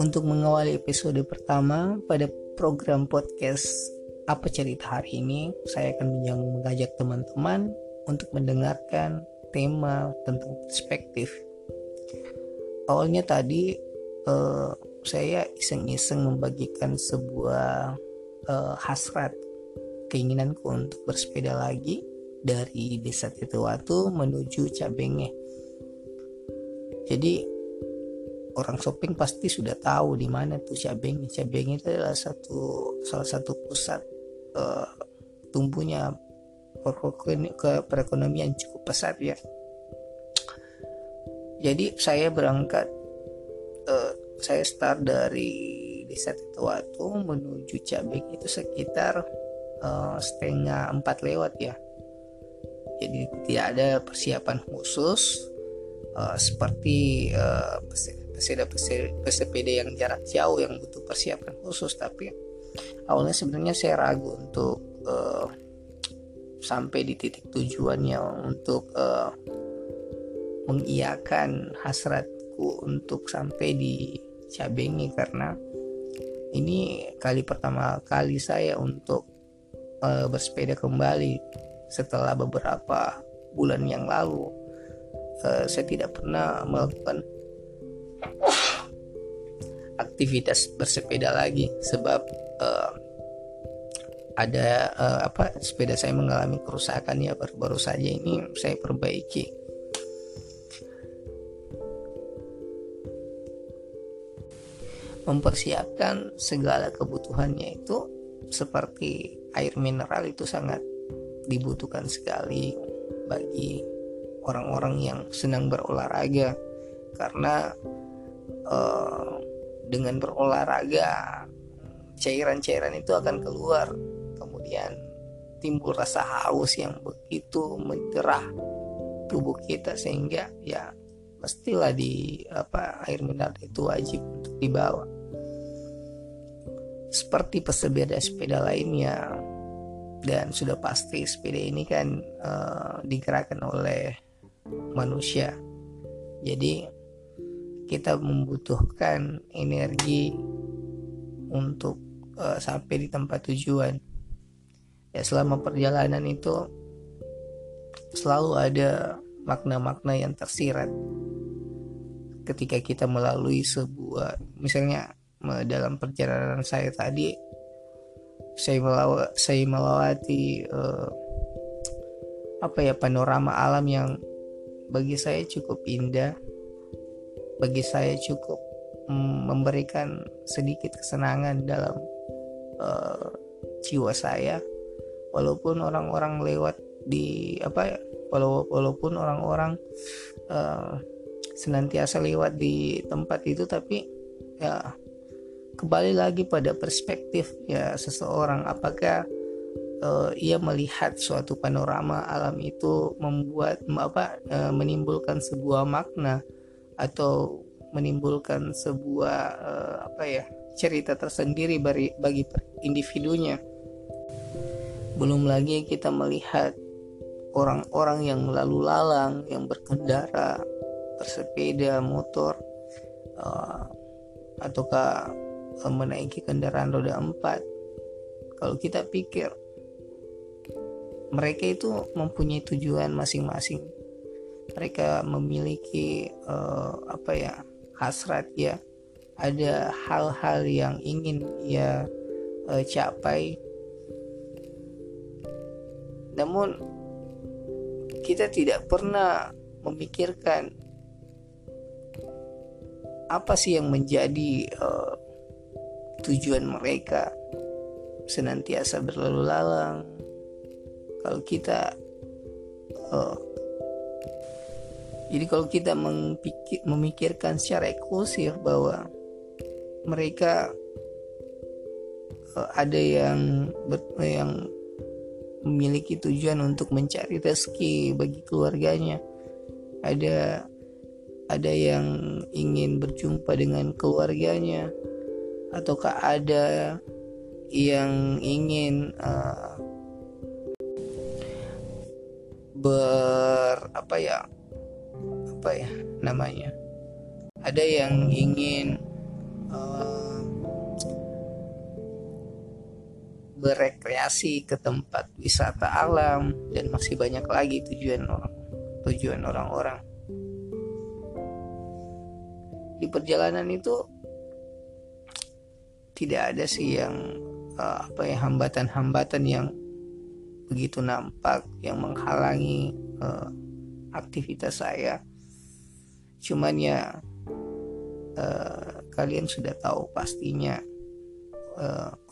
untuk mengawali episode pertama pada program podcast apa cerita hari ini saya akan mengajak teman-teman untuk mendengarkan tema tentang perspektif awalnya tadi uh, saya iseng-iseng membagikan sebuah uh, hasrat keinginanku untuk bersepeda lagi dari desa Tetuwatu menuju Cabenge. Jadi orang shopping pasti sudah tahu di mana tuh Cabenge. Cabenge itu adalah satu salah satu pusat uh, tumbuhnya ke perekonomian cukup pesat ya. Jadi saya berangkat uh, saya start dari desa Tetuwatu menuju Cabenge itu sekitar uh, setengah empat lewat ya jadi tidak ada persiapan khusus uh, seperti uh, pesepeda yang jarak jauh yang butuh persiapan khusus. Tapi awalnya sebenarnya saya ragu untuk uh, sampai di titik tujuannya untuk uh, mengiyakan hasratku untuk sampai di Cabengi. Karena ini kali pertama kali saya untuk uh, bersepeda kembali setelah beberapa bulan yang lalu. Uh, saya tidak pernah melakukan aktivitas bersepeda lagi sebab uh, ada uh, apa sepeda saya mengalami kerusakan ya baru-baru saja ini saya perbaiki. Mempersiapkan segala kebutuhannya itu seperti air mineral itu sangat dibutuhkan sekali bagi orang-orang yang senang berolahraga. Karena uh, dengan berolahraga cairan-cairan itu akan keluar. Kemudian timbul rasa haus yang begitu mencerah tubuh kita sehingga ya mestilah di apa air mineral itu wajib untuk dibawa. Seperti pesepeda sepeda lainnya. Dan sudah pasti sepeda ini kan uh, digerakkan oleh manusia. Jadi kita membutuhkan energi untuk uh, sampai di tempat tujuan. Ya selama perjalanan itu selalu ada makna-makna yang tersirat. Ketika kita melalui sebuah misalnya dalam perjalanan saya tadi saya melawa, saya melewati uh, apa ya panorama alam yang bagi saya cukup indah bagi saya cukup mm, memberikan sedikit kesenangan dalam uh, jiwa saya. Walaupun orang-orang lewat di apa ya walaupun orang-orang uh, senantiasa lewat di tempat itu tapi ya kembali lagi pada perspektif ya seseorang. Apakah uh, ia melihat suatu panorama alam itu membuat apa uh, menimbulkan sebuah makna atau menimbulkan sebuah uh, apa ya cerita tersendiri bagi bagi individunya. Belum lagi kita melihat orang-orang yang lalu lalang yang berkendara bersepeda motor uh, ataukah menaiki kendaraan roda empat. Kalau kita pikir mereka itu mempunyai tujuan masing-masing mereka memiliki uh, apa ya hasrat ya. Ada hal-hal yang ingin ia uh, capai. Namun kita tidak pernah memikirkan apa sih yang menjadi uh, tujuan mereka senantiasa berlalu lalang. Kalau kita uh, jadi kalau kita memikir, memikirkan secara eksklusif bahwa mereka uh, ada yang yang memiliki tujuan untuk mencari rezeki bagi keluarganya ada ada yang ingin berjumpa dengan keluarganya ataukah ada yang ingin uh, ber apa ya apa ya namanya. Ada yang ingin uh, berekreasi ke tempat wisata alam dan masih banyak lagi tujuan orang tujuan orang-orang. Di perjalanan itu tidak ada sih yang uh, apa ya hambatan-hambatan yang begitu nampak yang menghalangi uh, aktivitas saya cuman ya uh, kalian sudah tahu pastinya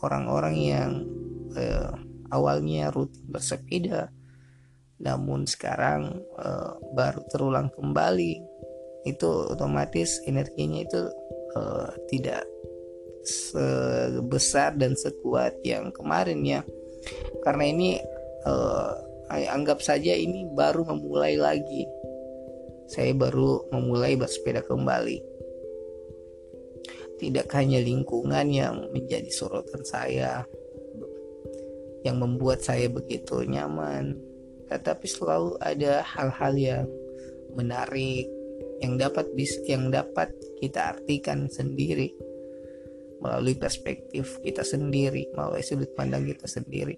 orang-orang uh, yang uh, awalnya rutin bersepeda namun sekarang uh, baru terulang kembali itu otomatis energinya itu uh, tidak sebesar dan sekuat yang kemarin ya. Karena ini uh, anggap saja ini baru memulai lagi saya baru memulai bersepeda kembali. Tidak hanya lingkungan yang menjadi sorotan saya yang membuat saya begitu nyaman tetapi selalu ada hal-hal yang menarik yang dapat bis yang dapat kita artikan sendiri melalui perspektif kita sendiri melalui sudut pandang kita sendiri